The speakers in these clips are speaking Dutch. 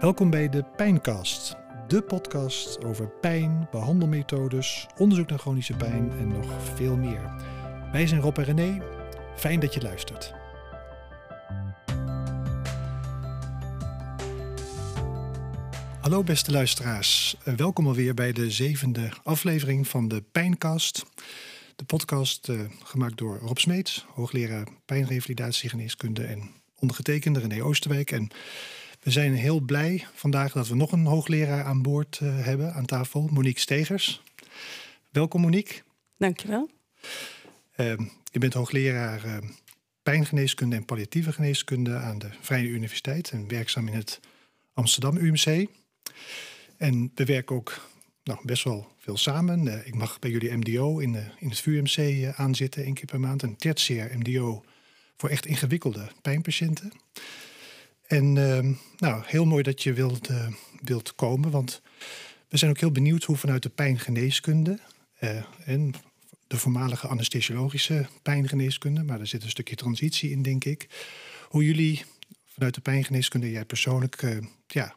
Welkom bij de Pijncast, de podcast over pijn, behandelmethodes, onderzoek naar chronische pijn en nog veel meer. Wij zijn Rob en René. Fijn dat je luistert. Hallo beste luisteraars, welkom alweer bij de zevende aflevering van de Pijncast. De podcast uh, gemaakt door Rob Smeets, hoogleraar pijnrevalidatiegeneeskunde en ondergetekende René Oosterwijk. En we zijn heel blij vandaag dat we nog een hoogleraar aan boord uh, hebben aan tafel, Monique Stegers. Welkom Monique. Dankjewel. Uh, je bent hoogleraar uh, pijngeneeskunde en palliatieve geneeskunde aan de Vrije Universiteit en werkzaam in het Amsterdam UMC. En we werken ook nou, best wel veel samen. Uh, ik mag bij jullie MDO in, de, in het VUMC uh, aanzitten, één keer per maand. Een tertiair MDO voor echt ingewikkelde pijnpatiënten. En uh, nou, heel mooi dat je wilt, uh, wilt komen, want we zijn ook heel benieuwd hoe vanuit de pijngeneeskunde uh, en de voormalige anesthesiologische pijngeneeskunde, maar er zit een stukje transitie in, denk ik, hoe jullie vanuit de pijngeneeskunde, jij persoonlijk, uh, ja,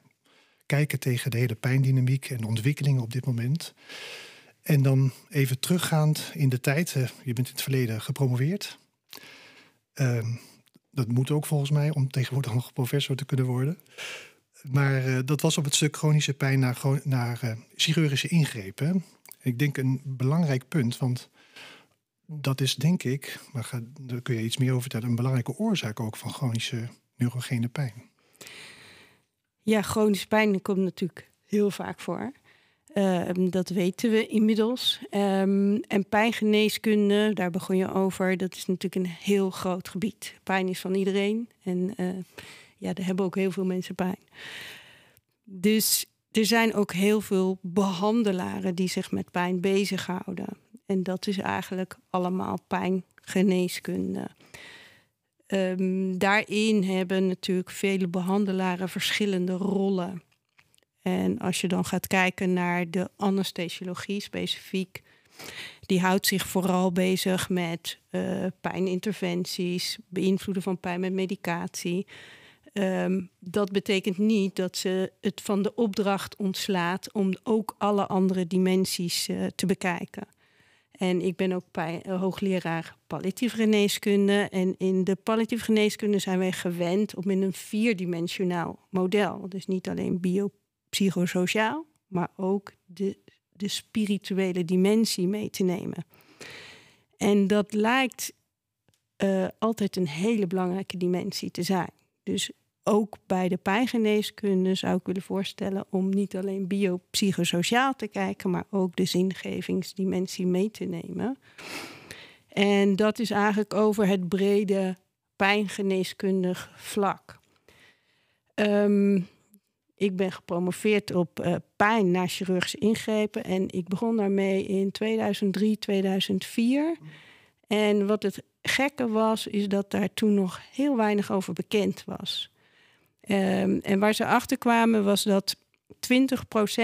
kijken tegen de hele pijndynamiek en ontwikkelingen op dit moment. En dan even teruggaand in de tijd, je bent in het verleden gepromoveerd. Uh, dat moet ook volgens mij om tegenwoordig nog professor te kunnen worden. Maar uh, dat was op het stuk chronische pijn naar, naar uh, chirurgische ingrepen. Ik denk een belangrijk punt, want dat is denk ik, maar ga, daar kun je iets meer over vertellen, een belangrijke oorzaak ook van chronische neurogene pijn. Ja, chronische pijn komt natuurlijk heel vaak voor. Uh, dat weten we inmiddels. Um, en pijngeneeskunde, daar begon je over, dat is natuurlijk een heel groot gebied. Pijn is van iedereen en uh, ja, er hebben ook heel veel mensen pijn. Dus er zijn ook heel veel behandelaren die zich met pijn bezighouden. En dat is eigenlijk allemaal pijngeneeskunde. Um, daarin hebben natuurlijk vele behandelaren verschillende rollen. En als je dan gaat kijken naar de anesthesiologie specifiek, die houdt zich vooral bezig met uh, pijninterventies, beïnvloeden van pijn met medicatie. Um, dat betekent niet dat ze het van de opdracht ontslaat om ook alle andere dimensies uh, te bekijken. En ik ben ook uh, hoogleraar palliatieve geneeskunde. En in de palliatieve geneeskunde zijn wij gewend om in een vierdimensionaal model, dus niet alleen bio psychosociaal, maar ook de, de spirituele dimensie mee te nemen. En dat lijkt uh, altijd een hele belangrijke dimensie te zijn. Dus ook bij de pijngeneeskunde zou ik willen voorstellen om niet alleen biopsychosociaal te kijken, maar ook de zingevingsdimensie mee te nemen. En dat is eigenlijk over het brede pijngeneeskundig vlak. Um, ik ben gepromoveerd op uh, pijn na chirurgische ingrepen. En ik begon daarmee in 2003, 2004. En wat het gekke was, is dat daar toen nog heel weinig over bekend was. Um, en waar ze achter kwamen was dat 20%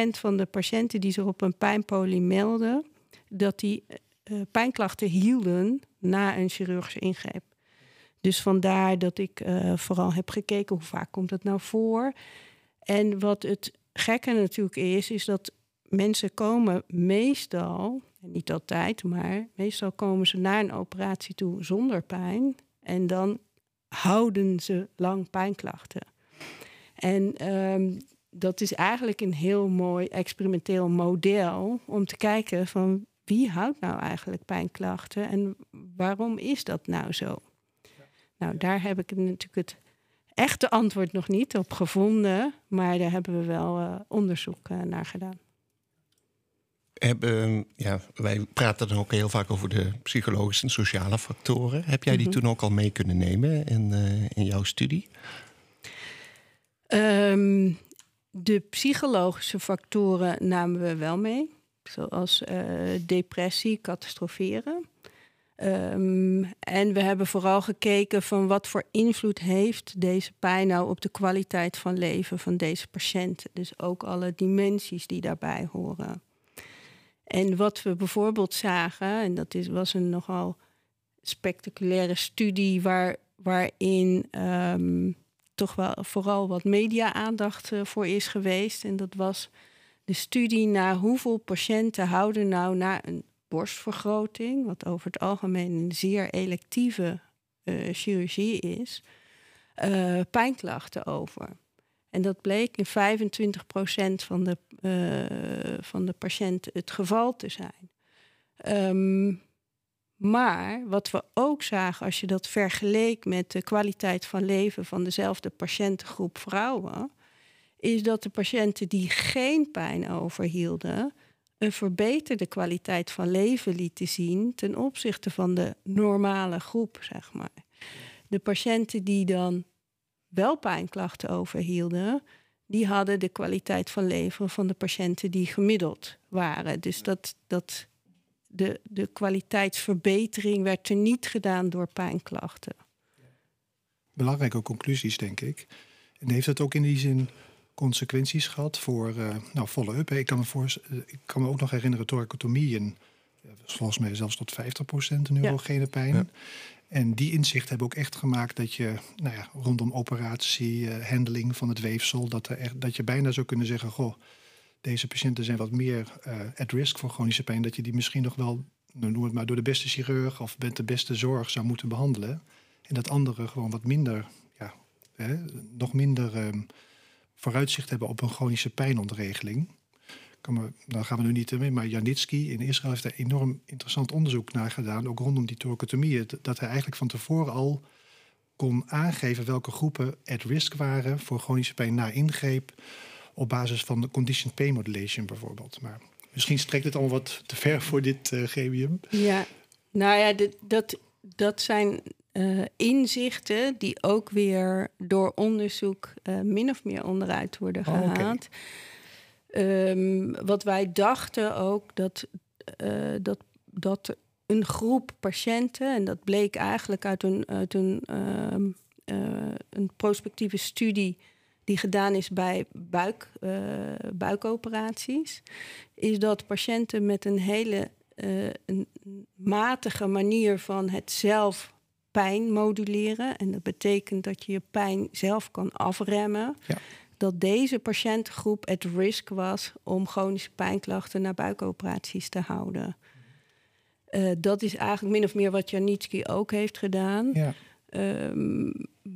van de patiënten die zich op een pijnpolie melden, dat die uh, pijnklachten hielden na een chirurgische ingreep. Dus vandaar dat ik vooral heb gekeken hoe vaak komt dat nou voor. En wat het gekke natuurlijk is, is dat mensen komen meestal, niet altijd, maar meestal komen ze naar een operatie toe zonder pijn. En dan houden ze lang pijnklachten. En um, dat is eigenlijk een heel mooi experimenteel model om te kijken van wie houdt nou eigenlijk pijnklachten en waarom is dat nou zo? Nou, daar heb ik natuurlijk het echte antwoord nog niet op gevonden, maar daar hebben we wel uh, onderzoek uh, naar gedaan. Hebben, ja, wij praten dan ook heel vaak over de psychologische en sociale factoren. Heb jij die mm -hmm. toen ook al mee kunnen nemen in, uh, in jouw studie? Um, de psychologische factoren namen we wel mee, zoals depressie, catastroferen. Um, en we hebben vooral gekeken van wat voor invloed heeft deze pijn nou op de kwaliteit van leven van deze patiënten. Dus ook alle dimensies die daarbij horen. En wat we bijvoorbeeld zagen, en dat is, was een nogal spectaculaire studie waar, waarin um, toch wel vooral wat media-aandacht voor is geweest. En dat was de studie naar hoeveel patiënten houden nou na een borstvergroting, wat over het algemeen een zeer electieve uh, chirurgie is, uh, pijnklachten over. En dat bleek in 25% van de, uh, van de patiënten het geval te zijn. Um, maar wat we ook zagen, als je dat vergeleek met de kwaliteit van leven van dezelfde patiëntengroep vrouwen, is dat de patiënten die geen pijn overhielden, een verbeterde kwaliteit van leven lieten zien ten opzichte van de normale groep, zeg maar. De patiënten die dan wel pijnklachten overhielden, die hadden de kwaliteit van leven van de patiënten die gemiddeld waren. Dus dat, dat de, de kwaliteitsverbetering werd er niet gedaan door pijnklachten. Belangrijke conclusies, denk ik. En heeft het ook in die zin consequenties gehad voor uh, nou, follow-up? Ik, kan me voor, ik kan me ook nog herinneren, thoracotomieën, volgens mij zelfs tot 50% neurogene pijn. Ja. En die inzichten hebben ook echt gemaakt dat je nou ja, rondom operatie, uh, handling van het weefsel, dat, er echt, dat je bijna zou kunnen zeggen: Goh, deze patiënten zijn wat meer uh, at risk voor chronische pijn, dat je die misschien nog wel, nou, noem het maar, door de beste chirurg of met de beste zorg zou moeten behandelen. En dat anderen gewoon wat minder, ja, hè, nog minder um, vooruitzicht hebben op een chronische pijnontregeling. daar gaan we nu niet mee, maar Janitsky in Israël heeft er enorm interessant onderzoek naar gedaan, ook rondom die thoracotomieën, dat hij eigenlijk van tevoren al kon aangeven welke groepen at risk waren voor chronische pijn na ingreep op basis van de condition pain modulation bijvoorbeeld. Maar misschien strekt het allemaal wat te ver voor dit uh, gremium. Ja, nou ja, dat, dat zijn uh, inzichten die ook weer door onderzoek uh, min of meer onderuit worden oh, gehaald. Okay. Um, wat wij dachten ook dat, uh, dat, dat een groep patiënten, en dat bleek eigenlijk uit een, uit een, um, een prospectieve studie die gedaan is bij buik, buikoperaties, is dat patiënten met een hele een matige manier van het zelf pijn moduleren, en dat betekent dat je je pijn zelf kan afremmen, ja. dat deze patiëntengroep het risk was om chronische pijnklachten naar buikoperaties te houden. Uh, dat is eigenlijk min of meer wat Janitsky ook heeft gedaan. Ja. Um,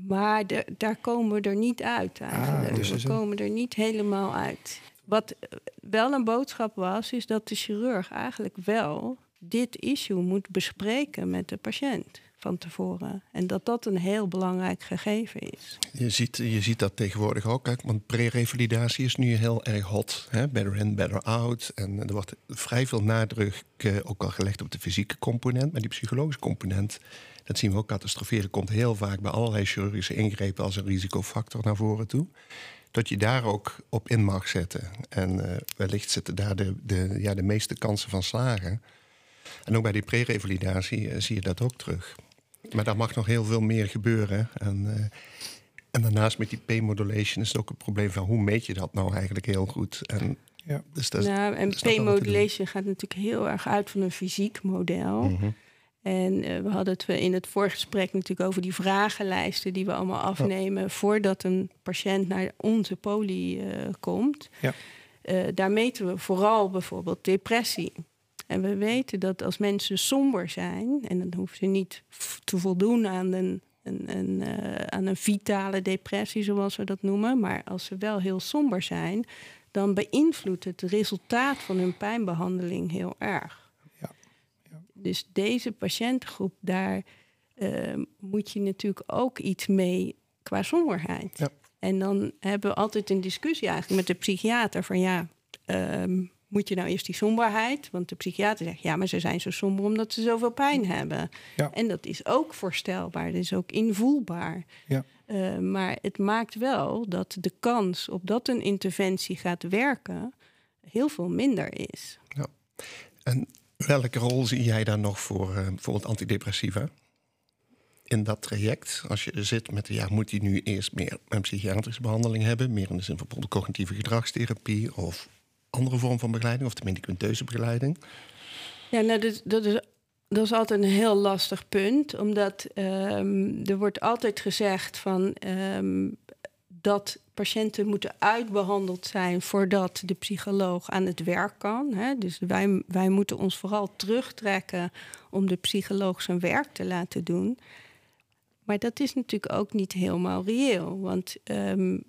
maar de, daar komen we er niet uit eigenlijk. Ah, dus we komen er niet helemaal uit. Wat eh, wel een boodschap was, is dat de chirurg eigenlijk wel dit issue moet bespreken met de patiënt van tevoren. En dat dat een heel belangrijk gegeven is. Je ziet, je ziet dat tegenwoordig ook, want pre-revalidatie is nu heel erg hot. Hè? Better in, better out. En er wordt vrij veel nadruk eh, ook al gelegd op de fysieke component, maar die psychologische component dat zien we ook catastroferen. Komt heel vaak bij allerlei chirurgische ingrepen als een risicofactor naar voren toe. Dat je daar ook op in mag zetten. En uh, wellicht zitten daar de, de, ja, de meeste kansen van slagen. En ook bij die pre-revalidatie uh, zie je dat ook terug. Maar daar mag nog heel veel meer gebeuren. En, uh, en daarnaast met die P-modulation is het ook een probleem van hoe meet je dat nou eigenlijk heel goed. En, ja. Dus dat, nou, en P-modulation gaat natuurlijk heel erg uit van een fysiek model. Mm -hmm. En uh, we hadden het in het voorgesprek natuurlijk over die vragenlijsten die we allemaal afnemen voordat een patiënt naar onze poli uh, komt. Ja. Uh, daar meten we vooral bijvoorbeeld depressie. En we weten dat als mensen somber zijn, en dan hoeven ze niet te voldoen aan een, een, een aan een vitale depressie, zoals we dat noemen, maar als ze wel heel somber zijn, dan beïnvloedt het resultaat van hun pijnbehandeling heel erg. Dus deze patiëntengroep, daar uh, moet je natuurlijk ook iets mee qua somberheid. Ja. En dan hebben we altijd een discussie eigenlijk met de psychiater van ja, um, moet je nou eerst die somberheid? Want de psychiater zegt ja, maar ze zijn zo somber omdat ze zoveel pijn hebben. Ja. En dat is ook voorstelbaar, dat is ook invoelbaar. Ja. Uh, maar het maakt wel dat de kans op dat een interventie gaat werken heel veel minder is. Ja. En Welke rol zie jij dan nog voor uh, bijvoorbeeld antidepressiva? In dat traject, als je er zit met, ja, moet hij nu eerst meer een psychiatrische behandeling hebben, meer in de zin van bijvoorbeeld cognitieve gedragstherapie of andere vorm van begeleiding, of de medicamenteuze begeleiding? Ja, nou, dat, dat, is, dat is altijd een heel lastig punt, omdat um, er wordt altijd gezegd van um, dat patiënten moeten uitbehandeld zijn voordat de psycholoog aan het werk kan. Hè? Dus wij, wij moeten ons vooral terugtrekken om de psycholoog zijn werk te laten doen. Maar dat is natuurlijk ook niet helemaal reëel. Want um,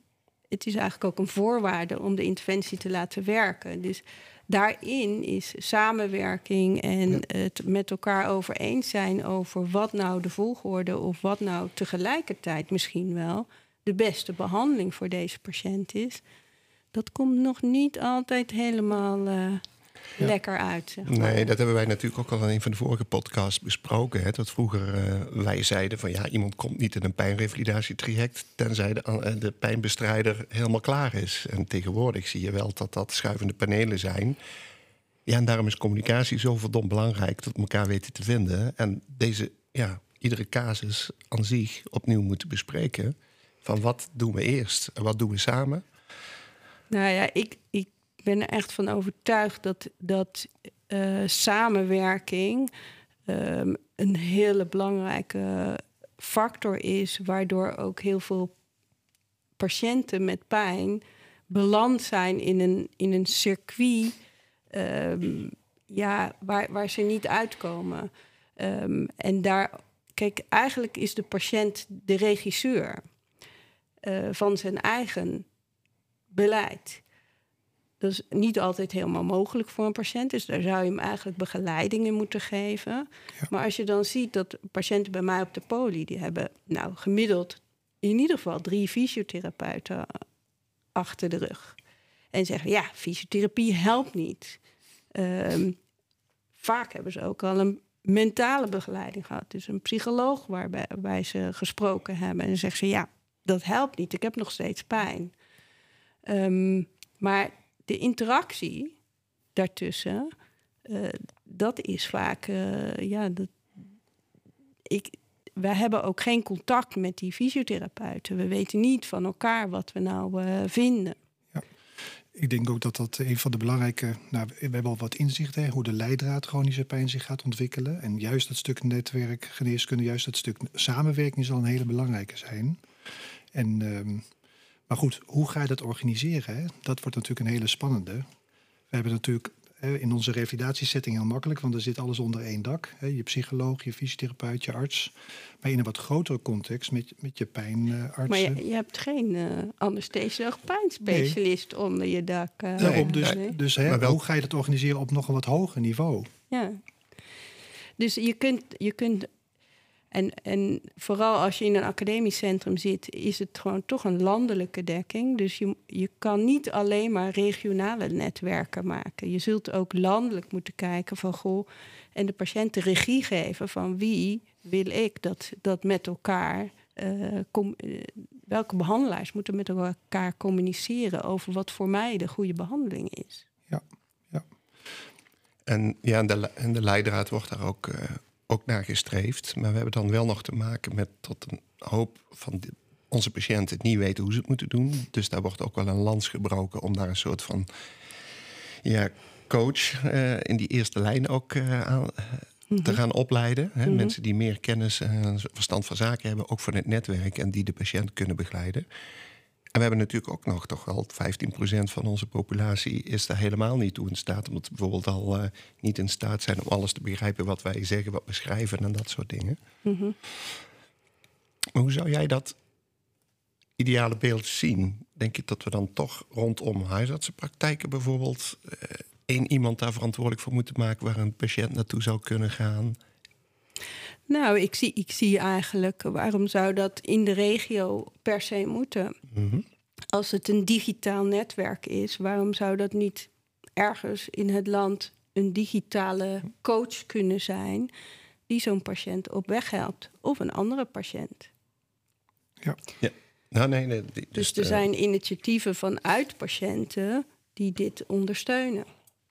het is eigenlijk ook een voorwaarde om de interventie te laten werken. Dus daarin is samenwerking en het met elkaar over eens zijn over wat nou de volgorde of wat nou tegelijkertijd misschien wel de beste behandeling voor deze patiënt is. Dat komt nog niet altijd helemaal uh, lekker uit. Zeg maar. Nee, dat hebben wij natuurlijk ook al in een van de vorige podcasts besproken. Hè, dat vroeger uh, wij zeiden van ja, iemand komt niet in een pijnrevalidatietraject tenzij de, uh, de pijnbestrijder helemaal klaar is. En tegenwoordig zie je wel dat dat schuivende panelen zijn. Ja, en daarom is communicatie zo verdomd belangrijk dat we elkaar weten te vinden. En deze, ja, iedere casus aan zich opnieuw moeten bespreken. Van wat doen we eerst en wat doen we samen? Nou ja, ik, ik ben er echt van overtuigd dat, dat uh, samenwerking um, een hele belangrijke factor is, waardoor ook heel veel patiënten met pijn beland zijn in een, in een circuit um, ja, waar, waar ze niet uitkomen. Um, en daar, kijk, eigenlijk is de patiënt de regisseur uh, van zijn eigen beleid. Dat is niet altijd helemaal mogelijk voor een patiënt. Dus daar zou je hem eigenlijk begeleiding in moeten geven. Ja. Maar als je dan ziet dat patiënten bij mij op de poli... die hebben nou gemiddeld in ieder geval drie fysiotherapeuten achter de rug. En zeggen, ja, fysiotherapie helpt niet. Um, vaak hebben ze ook al een mentale begeleiding gehad. Dus een psycholoog waarbij, waarbij ze gesproken hebben. En dan zeggen ze, ja, dat helpt niet. Ik heb nog steeds pijn. Um, maar de interactie daartussen, uh, dat is vaak, uh, ja, dat, ik, wij hebben ook geen contact met die fysiotherapeuten. We weten niet van elkaar wat we nou uh, vinden. Ja. Ik denk ook dat dat een van de belangrijke. Nou, we hebben al wat inzicht in hoe de leidraad chronische pijn zich gaat ontwikkelen. En juist dat stuk netwerk, geneeskunde, juist dat stuk samenwerking zal een hele belangrijke zijn. En um, maar goed, hoe ga je dat organiseren? Hè? Dat wordt natuurlijk een hele spannende. We hebben natuurlijk in onze revalidatiesetting heel makkelijk, want er zit alles onder één dak. Je psycholoog, je fysiotherapeut, je arts. Maar in een wat grotere context met, met je pijnarts. Maar je, je, hebt geen uh, anesthesie of pijnspecialist nee. onder je dak. Uh, nee, dus nee. dus hè, wel... hoe ga je dat organiseren op nog een wat hoger niveau? Ja. Dus je kunt, je kunt en, en vooral als je in een academisch centrum zit, is het gewoon toch een landelijke dekking. Dus je, je kan niet alleen maar regionale netwerken maken. Je zult ook landelijk moeten kijken van goh, en de patiënten regie geven van wie wil ik dat, dat met elkaar. Com, uh, welke behandelaars moeten met elkaar communiceren over wat voor mij de goede behandeling is. Ja, ja. En, ja, en, de, en de leidraad wordt daar ook uh, ook naar gestreefd. Maar we hebben dan wel nog te maken met tot een hoop van onze patiënten niet weten hoe ze het moeten doen. Dus daar wordt ook wel een lans gebroken om daar een soort van ja, coach uh, in die eerste lijn ook uh, aan, te mhm. gaan opleiden. Hè? Mm Mensen die meer kennis en verstand van zaken hebben, ook van het netwerk en die de patiënt kunnen begeleiden. En we hebben natuurlijk ook nog toch wel 15% van onze populatie is daar helemaal niet toe in staat. Omdat we bijvoorbeeld al uh, niet in staat zijn om alles te begrijpen wat wij zeggen, wat we schrijven en dat soort dingen. Mm -hmm. Maar hoe zou jij dat ideale beeld zien? Denk je dat we dan toch rondom huisartsenpraktijken bijvoorbeeld uh, één iemand daar verantwoordelijk voor moeten maken waar een patiënt naartoe zou kunnen gaan? Nou, ik zie, ik zie eigenlijk waarom zou dat in de regio per se moeten. Mm -hmm. Als het een digitaal netwerk is, waarom zou dat niet ergens in het land een digitale coach kunnen zijn die zo'n patiënt op weg helpt of een andere patiënt? Ja. ja. Nou, nee, nee, dus, dus er zijn initiatieven vanuit patiënten die dit ondersteunen.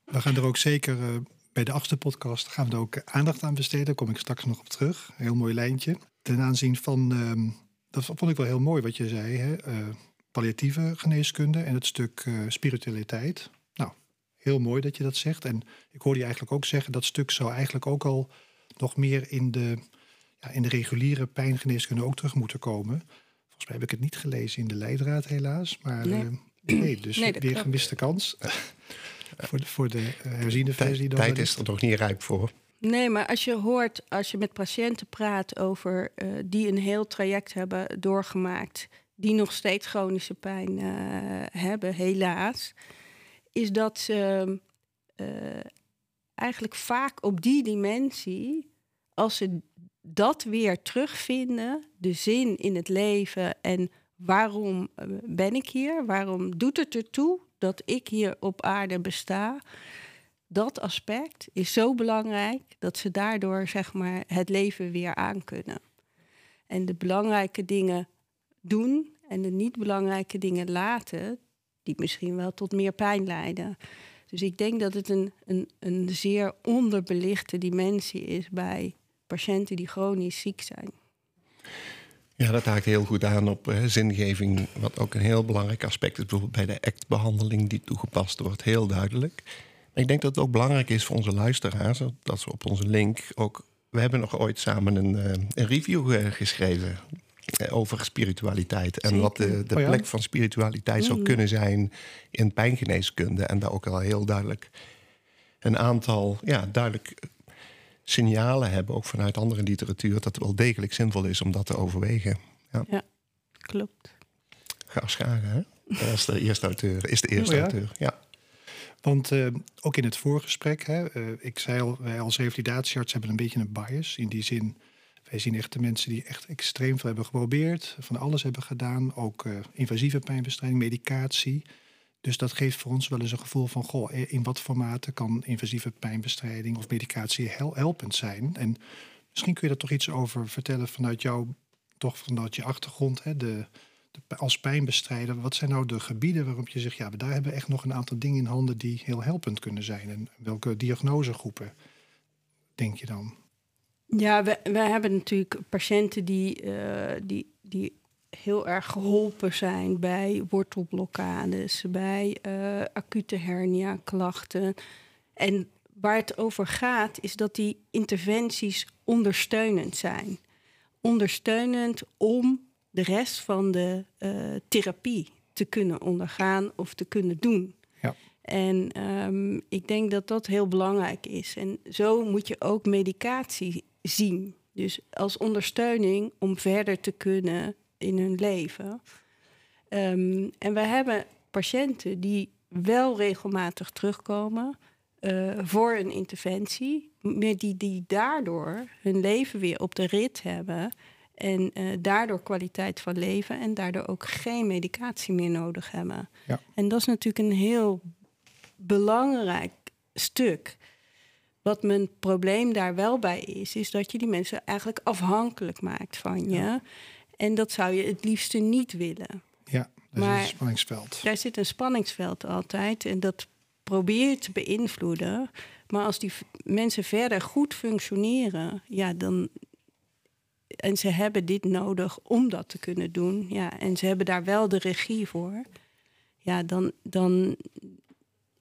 We gaan er ook zeker uh, bij de achtste podcast gaan we er ook aandacht aan besteden. Daar kom ik straks nog op terug. Heel mooi lijntje. Ten aanzien van, uh, dat vond ik wel heel mooi wat je zei, hè? Uh, palliatieve geneeskunde en het stuk uh, spiritualiteit. Nou, heel mooi dat je dat zegt. En ik hoorde je eigenlijk ook zeggen, dat stuk zou eigenlijk ook al nog meer in de, ja, in de reguliere pijngeneeskunde ook terug moeten komen. volgens mij heb ik het niet gelezen in de leidraad helaas. Maar Nee. eh, nee, dus Nee, weer gemiste kans. voor de, voor de eh, herziende versie dan. Tijd is er nog niet rijp voor. Nee, maar als je hoort, als je met patiënten praat over eh, die een heel traject hebben doorgemaakt, die nog steeds chronische pijn eh, hebben, helaas, is dat ze eh, eigenlijk vaak op die dimensie, als ze dat weer terugvinden, de zin in het leven en waarom ben ik hier, waarom doet het ertoe dat ik hier op aarde besta, dat aspect is zo belangrijk dat ze daardoor zeg maar het leven weer aankunnen. En de belangrijke dingen doen en de niet belangrijke dingen laten, die misschien wel tot meer pijn leiden. Dus ik denk dat het een, een, een zeer onderbelichte dimensie is bij patiënten die chronisch ziek zijn. Ja, dat haakt heel goed aan op eh, zingeving. Wat ook een heel belangrijk aspect is. Bijvoorbeeld bij de ACT-behandeling die toegepast wordt, heel duidelijk. Maar ik denk dat het ook belangrijk is voor onze luisteraars... dat ze op onze link ook... We hebben nog ooit samen een, eh, een review eh, geschreven over spiritualiteit. En wat de, de Oh ja? plek van spiritualiteit zou Mhm. kunnen zijn in pijngeneeskunde. En daar ook al heel duidelijk een aantal ja, duidelijk signalen hebben, ook vanuit andere literatuur, dat het wel degelijk zinvol is om dat te overwegen. Klopt. Ga Schagen, hè? Dat was de eerste auteur, is de eerste Oh ja? auteur. Ja. Want eh, ook in het voorgesprek, hè, eh, ik zei al, wij als revalidatiearts hebben een beetje een bias. In die zin, wij zien echt de mensen die echt extreem veel hebben geprobeerd, van alles hebben gedaan, ook eh, invasieve pijnbestrijding, medicatie. Dus dat geeft voor ons wel eens een gevoel van, goh, eh, in wat formaten kan invasieve pijnbestrijding of medicatie hel- helpend zijn? En misschien kun je daar toch iets over vertellen vanuit jouw, toch vanuit je achtergrond, hè, de, als pijnbestrijder. Wat zijn nou de gebieden waarop je zegt, ja, daar hebben we echt nog een aantal dingen in handen die heel helpend kunnen zijn? En welke diagnosegroepen denk je dan? Ja, we, we hebben natuurlijk patiënten die, eh, die, die heel erg geholpen zijn bij wortelblokkades, bij eh, acute hernia-klachten. En waar het over gaat, is dat die interventies ondersteunend zijn. Ondersteunend om de rest van de eh, therapie te kunnen ondergaan of te kunnen doen. Ja. En ehm, ik denk dat dat heel belangrijk is. En zo moet je ook medicatie zien. Dus als ondersteuning om verder te kunnen in hun leven. Ehm, en we hebben patiënten die wel regelmatig terugkomen eh, voor een interventie, maar die, die daardoor hun leven weer op de rit hebben. En eh, daardoor kwaliteit van leven en daardoor ook geen medicatie meer nodig hebben. Ja. En dat is natuurlijk een heel belangrijk stuk. Wat mijn probleem daar wel bij is, is dat je die mensen eigenlijk afhankelijk maakt van je. En dat zou je het liefste niet willen. Ja, Maar- is een spanningsveld. Daar zit een spanningsveld altijd en dat probeer je te beïnvloeden. Maar als die mensen verder goed functioneren, ja, dan. En ze hebben dit nodig om dat te kunnen doen. Ja, en ze hebben daar wel de regie voor. Ja, dan, dan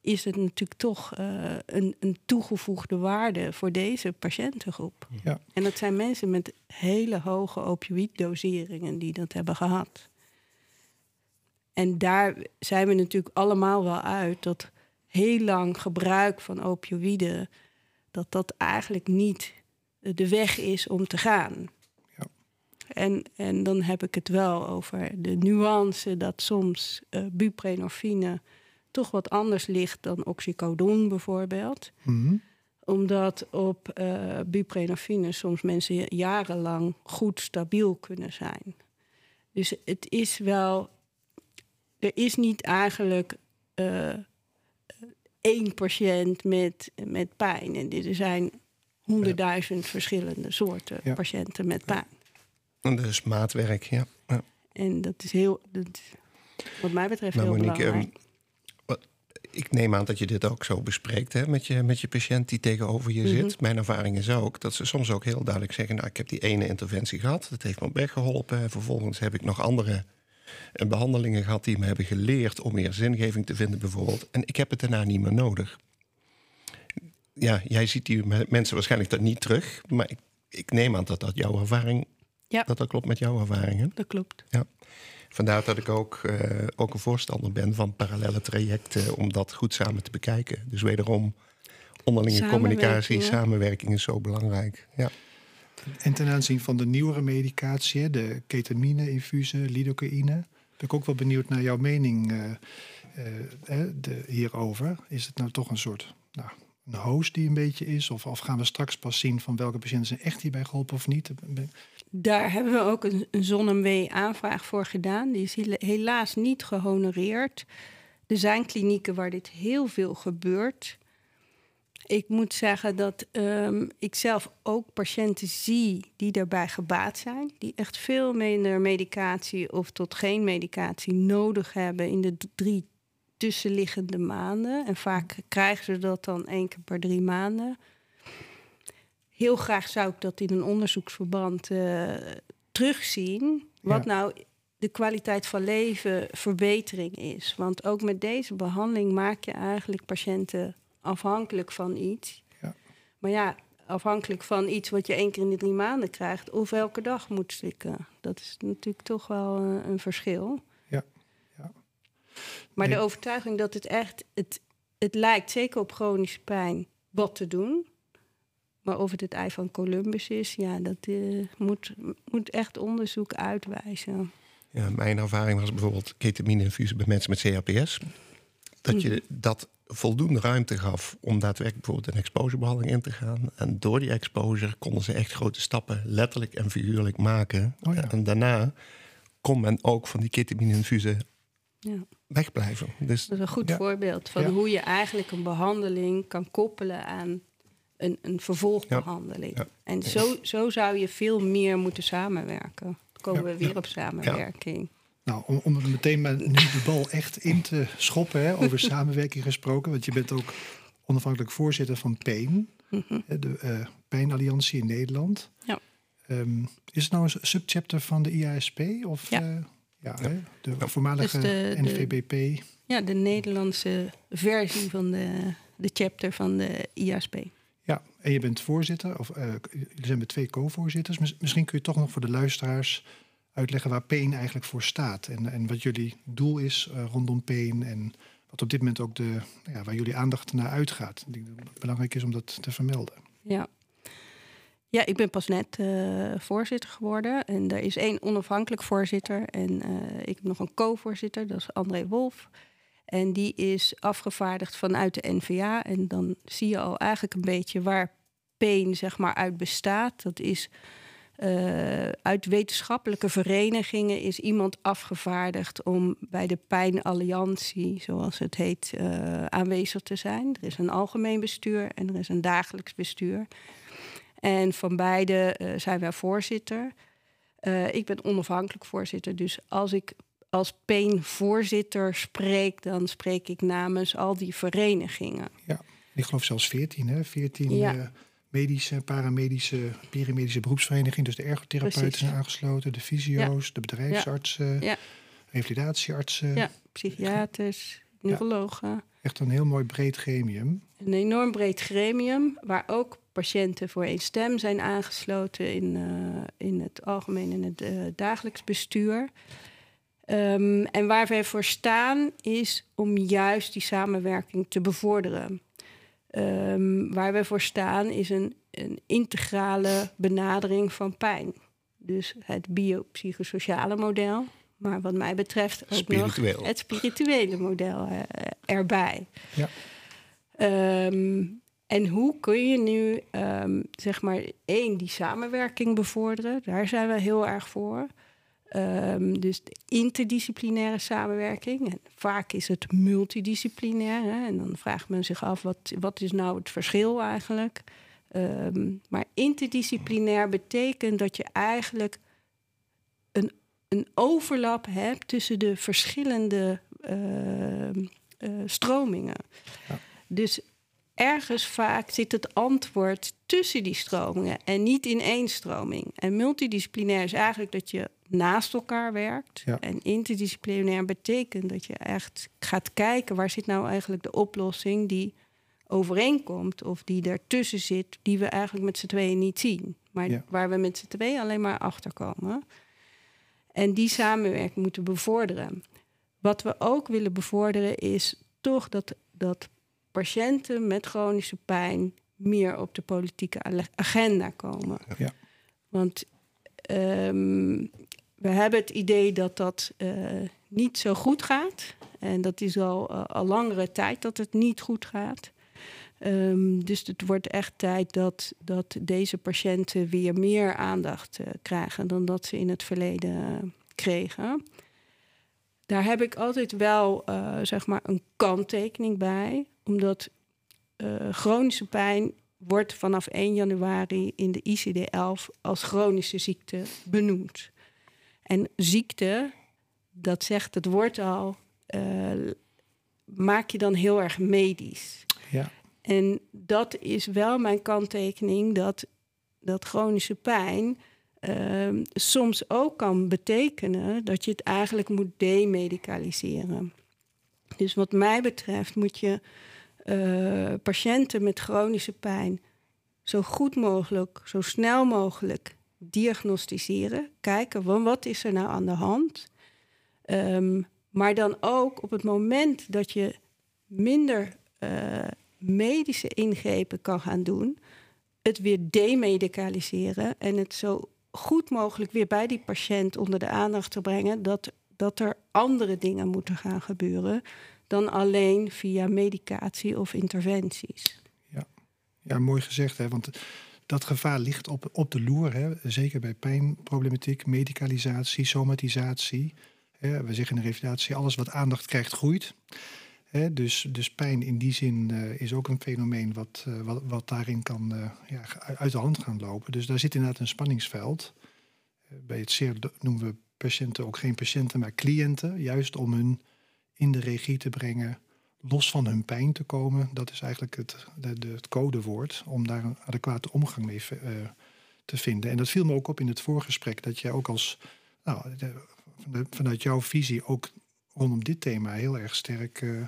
is het natuurlijk toch eh, een, een toegevoegde waarde voor deze patiëntengroep. Ja. En dat zijn mensen met hele hoge opioïddoseringen die dat hebben gehad. En daar zijn we natuurlijk allemaal wel uit dat heel lang gebruik van opioïden, dat dat eigenlijk niet de weg is om te gaan. Ja. En, en dan heb ik het wel over de nuance dat soms eh buprenorfine toch wat anders ligt dan oxycodon bijvoorbeeld Mhm. omdat op buprenorfine soms mensen jarenlang goed stabiel kunnen zijn. Dus het is wel. Er is niet eigenlijk eh, één patiënt met, met pijn. En er zijn honderdduizend verschillende soorten Ja. patiënten met pijn. En Dus maatwerk, ja. ja. En dat is heel, dat is wat mij betreft Maar heel Monique, belangrijk. Ik neem aan dat je dit ook zo bespreekt hè, met, je, met je patiënt die tegenover je Mhm. zit. Mijn ervaring is ook dat ze soms ook heel duidelijk zeggen... nou, ik heb die ene interventie gehad, dat heeft me weggeholpen. En vervolgens heb ik nog andere eh, behandelingen gehad... die me hebben geleerd om meer zingeving te vinden bijvoorbeeld. En ik heb het daarna niet meer nodig. Ja, jij ziet die me- mensen waarschijnlijk dat niet terug. Maar ik, ik neem aan dat dat jouw ervaring Ja. Dat dat klopt met jouw ervaringen. Dat klopt. Ja. Vandaar dat ik ook, eh, ook een voorstander ben van parallele trajecten om dat goed samen te bekijken. Dus wederom, onderlinge communicatie, Samenwerking, ja. samenwerking is zo belangrijk. Ja. En ten aanzien van de nieuwere medicatie, hè, de ketamine-infusen, lidocaïne, ben ik ook wel benieuwd naar jouw mening eh, eh, de, hierover. Is het nou toch een soort nou, een host die een beetje is? Of, of gaan we straks pas zien van welke patiënten zijn echt hierbij geholpen of niet? Daar hebben we ook een, een ZonMW-aanvraag voor gedaan. Die is hela- helaas niet gehonoreerd. Er zijn klinieken waar dit heel veel gebeurt. Ik moet zeggen dat ehm, ik zelf ook patiënten zie die daarbij gebaat zijn. Die echt veel minder medicatie of tot geen medicatie nodig hebben in de drie tussenliggende maanden. En vaak krijgen ze dat dan één keer per drie maanden. Heel graag zou ik dat in een onderzoeksverband eh, terugzien. Wat Ja. nou de kwaliteit van leven verbetering is. Want ook met deze behandeling maak je eigenlijk patiënten afhankelijk van iets. Ja. Maar ja, afhankelijk van iets wat je één keer in de drie maanden krijgt, of elke dag moet slikken. Dat is natuurlijk toch wel eh, een verschil. Ja, ja. Maar Nee. de overtuiging dat het echt, het, het lijkt zeker op chronische pijn wat te doen. Maar of het het ei van Columbus is, ja, dat eh, moet, moet echt onderzoek uitwijzen. Ja, mijn ervaring was bijvoorbeeld ketamine-infusie bij mensen met CHPS. Dat je Mhm. dat voldoende ruimte gaf om daadwerkelijk bijvoorbeeld een exposurebehandeling in te gaan. En door die exposure konden ze echt grote stappen letterlijk en figuurlijk maken. Oh ja. En daarna kon men ook van die ketamine-infusie Ja. wegblijven. Dus Dat is een goed Ja. voorbeeld van Ja. hoe je eigenlijk een behandeling kan koppelen aan een, een vervolgbehandeling. Ja. En zo, zo zou je veel meer moeten samenwerken. Dan komen Ja. we weer op samenwerking. Nou, om, om er meteen maar nu de bal echt in te schoppen, hè, over samenwerking gesproken. Want je bent ook onafhankelijk voorzitter van PAIN, Mhm. hè, de eh Pijnalliantie in Nederland. Ja. Ehm, is het nou een subchapter van de IASP? Of, Ja. eh, ja, Hè, de voormalige Dus de- de- NVBP. Ja, de Nederlandse versie van de, de chapter van de IASP. En je bent voorzitter, of eh, jullie zijn met twee co-voorzitters. Mis- Misschien kun je toch nog voor de luisteraars uitleggen waar PAIN eigenlijk voor staat. En, en wat jullie doel is eh, rondom PAIN. En wat op dit moment ook de, ja, waar jullie aandacht naar uitgaat. Ik denk dat het belangrijk is om dat te vermelden. Ja. Ja, ik ben pas net eh, voorzitter geworden. En er is één onafhankelijk voorzitter. En ik heb nog een co-voorzitter, dat is André Wolf. En die is afgevaardigd vanuit de NVA. En dan zie je al eigenlijk een beetje waar PEEN zeg maar, uit bestaat. Dat is eh, uit wetenschappelijke verenigingen is iemand afgevaardigd om bij de Pijnalliantie, zoals het heet, eh, aanwezig te zijn. Er is een algemeen bestuur en er is een dagelijks bestuur. En van beide eh, zijn wij voorzitter. Ik ben onafhankelijk voorzitter, dus als ik als PEEN-voorzitter spreek, dan spreek ik namens al die verenigingen. Ik geloof zelfs 14, hè? 14 Ja. eh, medische, paramedische, perimedische beroepsverenigingen. Dus de ergotherapeuten Precies. zijn aangesloten, de fysio's, de bedrijfsartsen, Ja. revalidatieartsen. Ja, psychiaters, neurologen. Echt een heel mooi breed gremium. Een enorm breed gremium waar ook patiënten voor één stem zijn aangesloten in, eh, in het algemeen en het eh, dagelijks bestuur. Ehm, en waar wij voor staan is om juist die samenwerking te bevorderen. Ehm, waar wij voor staan is een, een integrale benadering van pijn. Dus het biopsychosociale model, maar wat mij betreft ook Spiritueel. nog het spirituele model eh, erbij. Ja. Ehm, en hoe kun je nu, ehm, zeg maar, één, die samenwerking bevorderen? Daar zijn we heel erg voor. Ehm, dus de interdisciplinaire samenwerking. En vaak is het multidisciplinair. Hè? En dan vraagt men zich af, wat, wat is nou het verschil eigenlijk? Ehm, maar interdisciplinair betekent dat je eigenlijk een, een overlap hebt tussen de verschillende ehm, eh, stromingen. Ja. Dus ergens vaak zit het antwoord tussen die stromingen en niet in één stroming. En multidisciplinair is eigenlijk dat je naast elkaar werkt. Ja. En interdisciplinair betekent dat je echt gaat kijken waar zit nou eigenlijk de oplossing die overeenkomt of die ertussen zit, die we eigenlijk met z'n tweeën niet zien. Maar waar we met z'n tweeën alleen maar achter komen. En die samenwerking moeten bevorderen. Wat we ook willen bevorderen is toch dat, dat patiënten met chronische pijn meer op de politieke agenda komen. Ja. Want um, we hebben het idee dat dat uh, niet zo goed gaat. En dat is al, uh, al langere tijd dat het niet goed gaat. Um, dus het wordt echt tijd dat, dat deze patiënten weer meer aandacht uh, krijgen dan dat ze in het verleden kregen. Daar heb ik altijd wel zeg maar een kanttekening bij, omdat chronische pijn wordt vanaf 1 januari in de ICD-11 als chronische ziekte benoemd. En ziekte, dat zegt het woord al, uh, maak je dan heel erg medisch. Ja. En dat is wel mijn kanttekening, dat, dat chronische pijn uh, soms ook kan betekenen dat je het eigenlijk moet demedicaliseren. Dus wat mij betreft moet je uh, patiënten met chronische pijn zo goed mogelijk, zo snel mogelijk diagnosticeren. Kijken, wat is er nou aan de hand? Um, maar dan ook op het moment dat je minder uh, medische ingrepen kan gaan doen, het weer demedicaliseren en het zo goed mogelijk weer bij die patiënt onder de aandacht te brengen dat, dat er andere dingen moeten gaan gebeuren dan alleen via medicatie of interventies. Ja, ja mooi gezegd. Hè? Want dat gevaar ligt op, op de loer. Hè? Zeker bij pijnproblematiek, medicalisatie, somatisatie. Hè? We zeggen in de revalidatie, alles wat aandacht krijgt, groeit. Hè? Dus, dus pijn in die zin uh, is ook een fenomeen wat, uh, wat, wat, daarin kan uh, ja, uit de hand gaan lopen. Dus daar zit inderdaad een spanningsveld. bij het zeer noemen we patiënten ook geen patiënten, maar cliënten. Juist om hun in de regie te brengen, los van hun pijn te komen. Dat is eigenlijk het, de, het codewoord om daar een adequate omgang mee uh, te vinden. En dat viel me ook op in het voorgesprek, dat jij ook als, nou, vanuit jouw visie ook rondom dit thema heel erg sterk uh,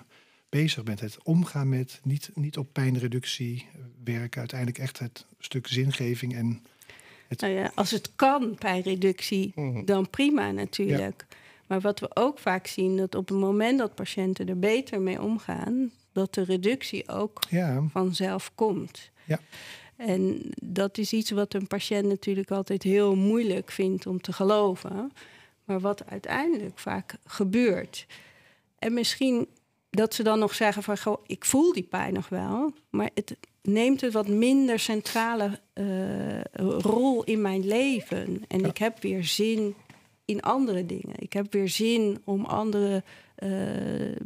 bezig bent. Het omgaan met, niet, niet op pijnreductie werken, uiteindelijk echt het stuk zingeving en... Het... Nou ja, als het kan, pijnreductie, mhm. dan prima natuurlijk. Maar wat we ook vaak zien, dat op het moment dat patiënten er beter mee omgaan, dat de reductie ook vanzelf komt. Ja. En dat is iets wat een patiënt natuurlijk altijd heel moeilijk vindt om te geloven, maar wat uiteindelijk vaak gebeurt. En misschien dat ze dan nog zeggen van, goh, ik voel die pijn nog wel, maar het neemt het wat minder centrale uh, rol in mijn leven. En ik heb weer zin in andere dingen. Ik heb weer zin om andere uh,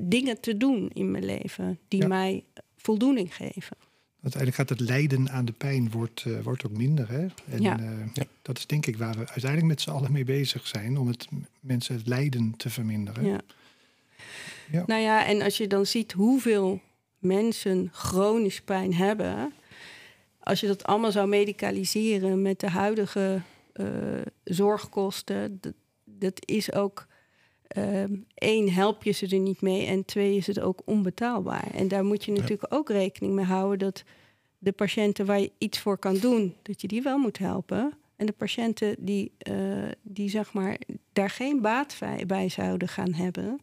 dingen te doen in mijn leven die mij voldoening geven. Uiteindelijk gaat het lijden aan de pijn wordt, uh, wordt ook minder. Hè? En ja. Uh, ja. dat is denk ik waar we uiteindelijk met z'n allen mee bezig zijn, om het mensen het lijden te verminderen. Ja. ja. Nou ja, en als je dan ziet hoeveel mensen chronisch pijn hebben, als je dat allemaal zou medicaliseren met de huidige zorgkosten. Dat, dat is ook. Uh, één, help je ze er niet mee. En twee, is het ook onbetaalbaar. En daar moet je natuurlijk ook rekening mee houden dat de patiënten waar je iets voor kan doen, dat je die wel moet helpen. En de patiënten die, uh, die zeg maar daar geen baat bij zouden gaan hebben,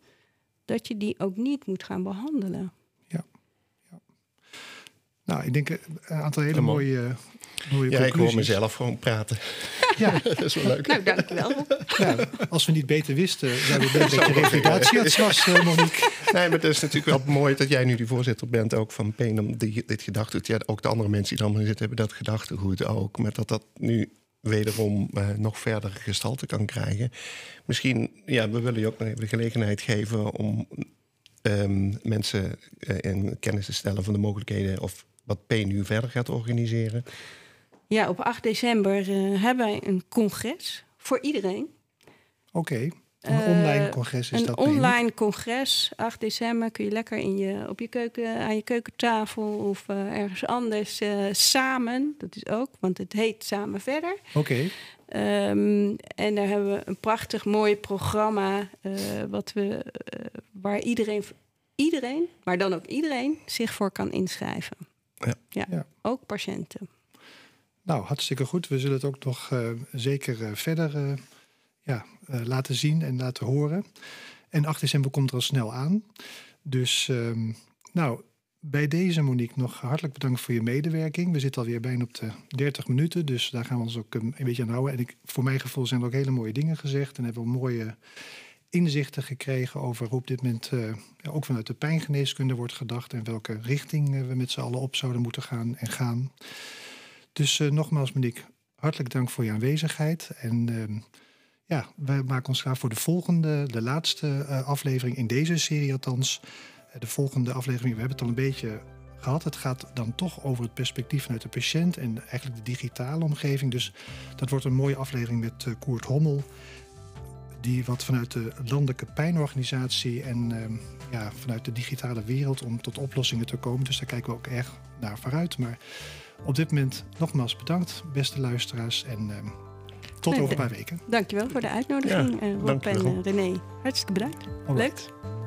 dat je die ook niet moet gaan behandelen. Nou, ik denk een aantal hele mooie, mooie ja, ik hoor mezelf gewoon praten. Ja, dat is wel leuk. Nou, dank wel. Ja, als we niet beter wisten, zouden we beter de revalidatiearts was, uh, Monique. Nee, maar het is natuurlijk wel mooi dat jij nu die voorzitter bent ook van om die, dit gedachtegoed. Ja, ook de andere mensen die er allemaal in zitten hebben dat gedachtegoed ook. Met dat dat nu wederom uh, nog verder gestalte kan krijgen. Misschien, ja, we willen je ook nog even de gelegenheid geven om um, mensen uh, in kennis te stellen van de mogelijkheden of wat P nu verder gaat organiseren. Ja, op 8 december uh, hebben wij een congres voor iedereen. Oké. Een online congres is een dat? Een online congres. 8 december kun je lekker in je, op je keuken, aan je keukentafel of uh, ergens anders uh, samen. Dat is ook, want het heet Samen Verder. Oké. Okay. Um, en daar hebben we een prachtig mooi programma wat we, waar iedereen iedereen, maar dan ook iedereen, zich voor kan inschrijven. Ja. ja, Ja. ook patiënten. Nou, hartstikke goed. We zullen het ook nog eh, zeker eh, verder eh, ja, eh, laten zien en laten horen. En 8 december komt er al snel aan. Dus ehm, nou, bij deze Monique nog hartelijk bedankt voor je medewerking. We zitten alweer bijna op de 30 minuten, dus daar gaan we ons ook um, een beetje aan houden. En ik, voor mijn gevoel zijn er ook hele mooie dingen gezegd en hebben we mooie inzichten gekregen over hoe op dit moment eh, ook vanuit de pijngeneeskunde wordt gedacht en welke richting eh, we met z'n allen op zouden moeten gaan en gaan. Dus eh, nogmaals, Monique, hartelijk dank voor je aanwezigheid. En ehm, ja, wij maken ons klaar voor de volgende, de laatste aflevering in deze serie althans. De volgende aflevering, we hebben het al een beetje gehad. Het gaat dan toch over het perspectief vanuit de patiënt en eigenlijk de digitale omgeving. Dus dat wordt een mooie aflevering met Koert Hommel. Die wat vanuit de landelijke pijnorganisatie en ehm, ja, vanuit de digitale wereld om tot oplossingen te komen. Dus daar kijken we ook erg naar vooruit. Maar op dit moment nogmaals bedankt, beste luisteraars. En ehm, tot Nee, over een paar weken. Dankjewel voor de uitnodiging, Ja, eh, Rob en eh, René. Hartstikke bedankt. Alright. Leuk.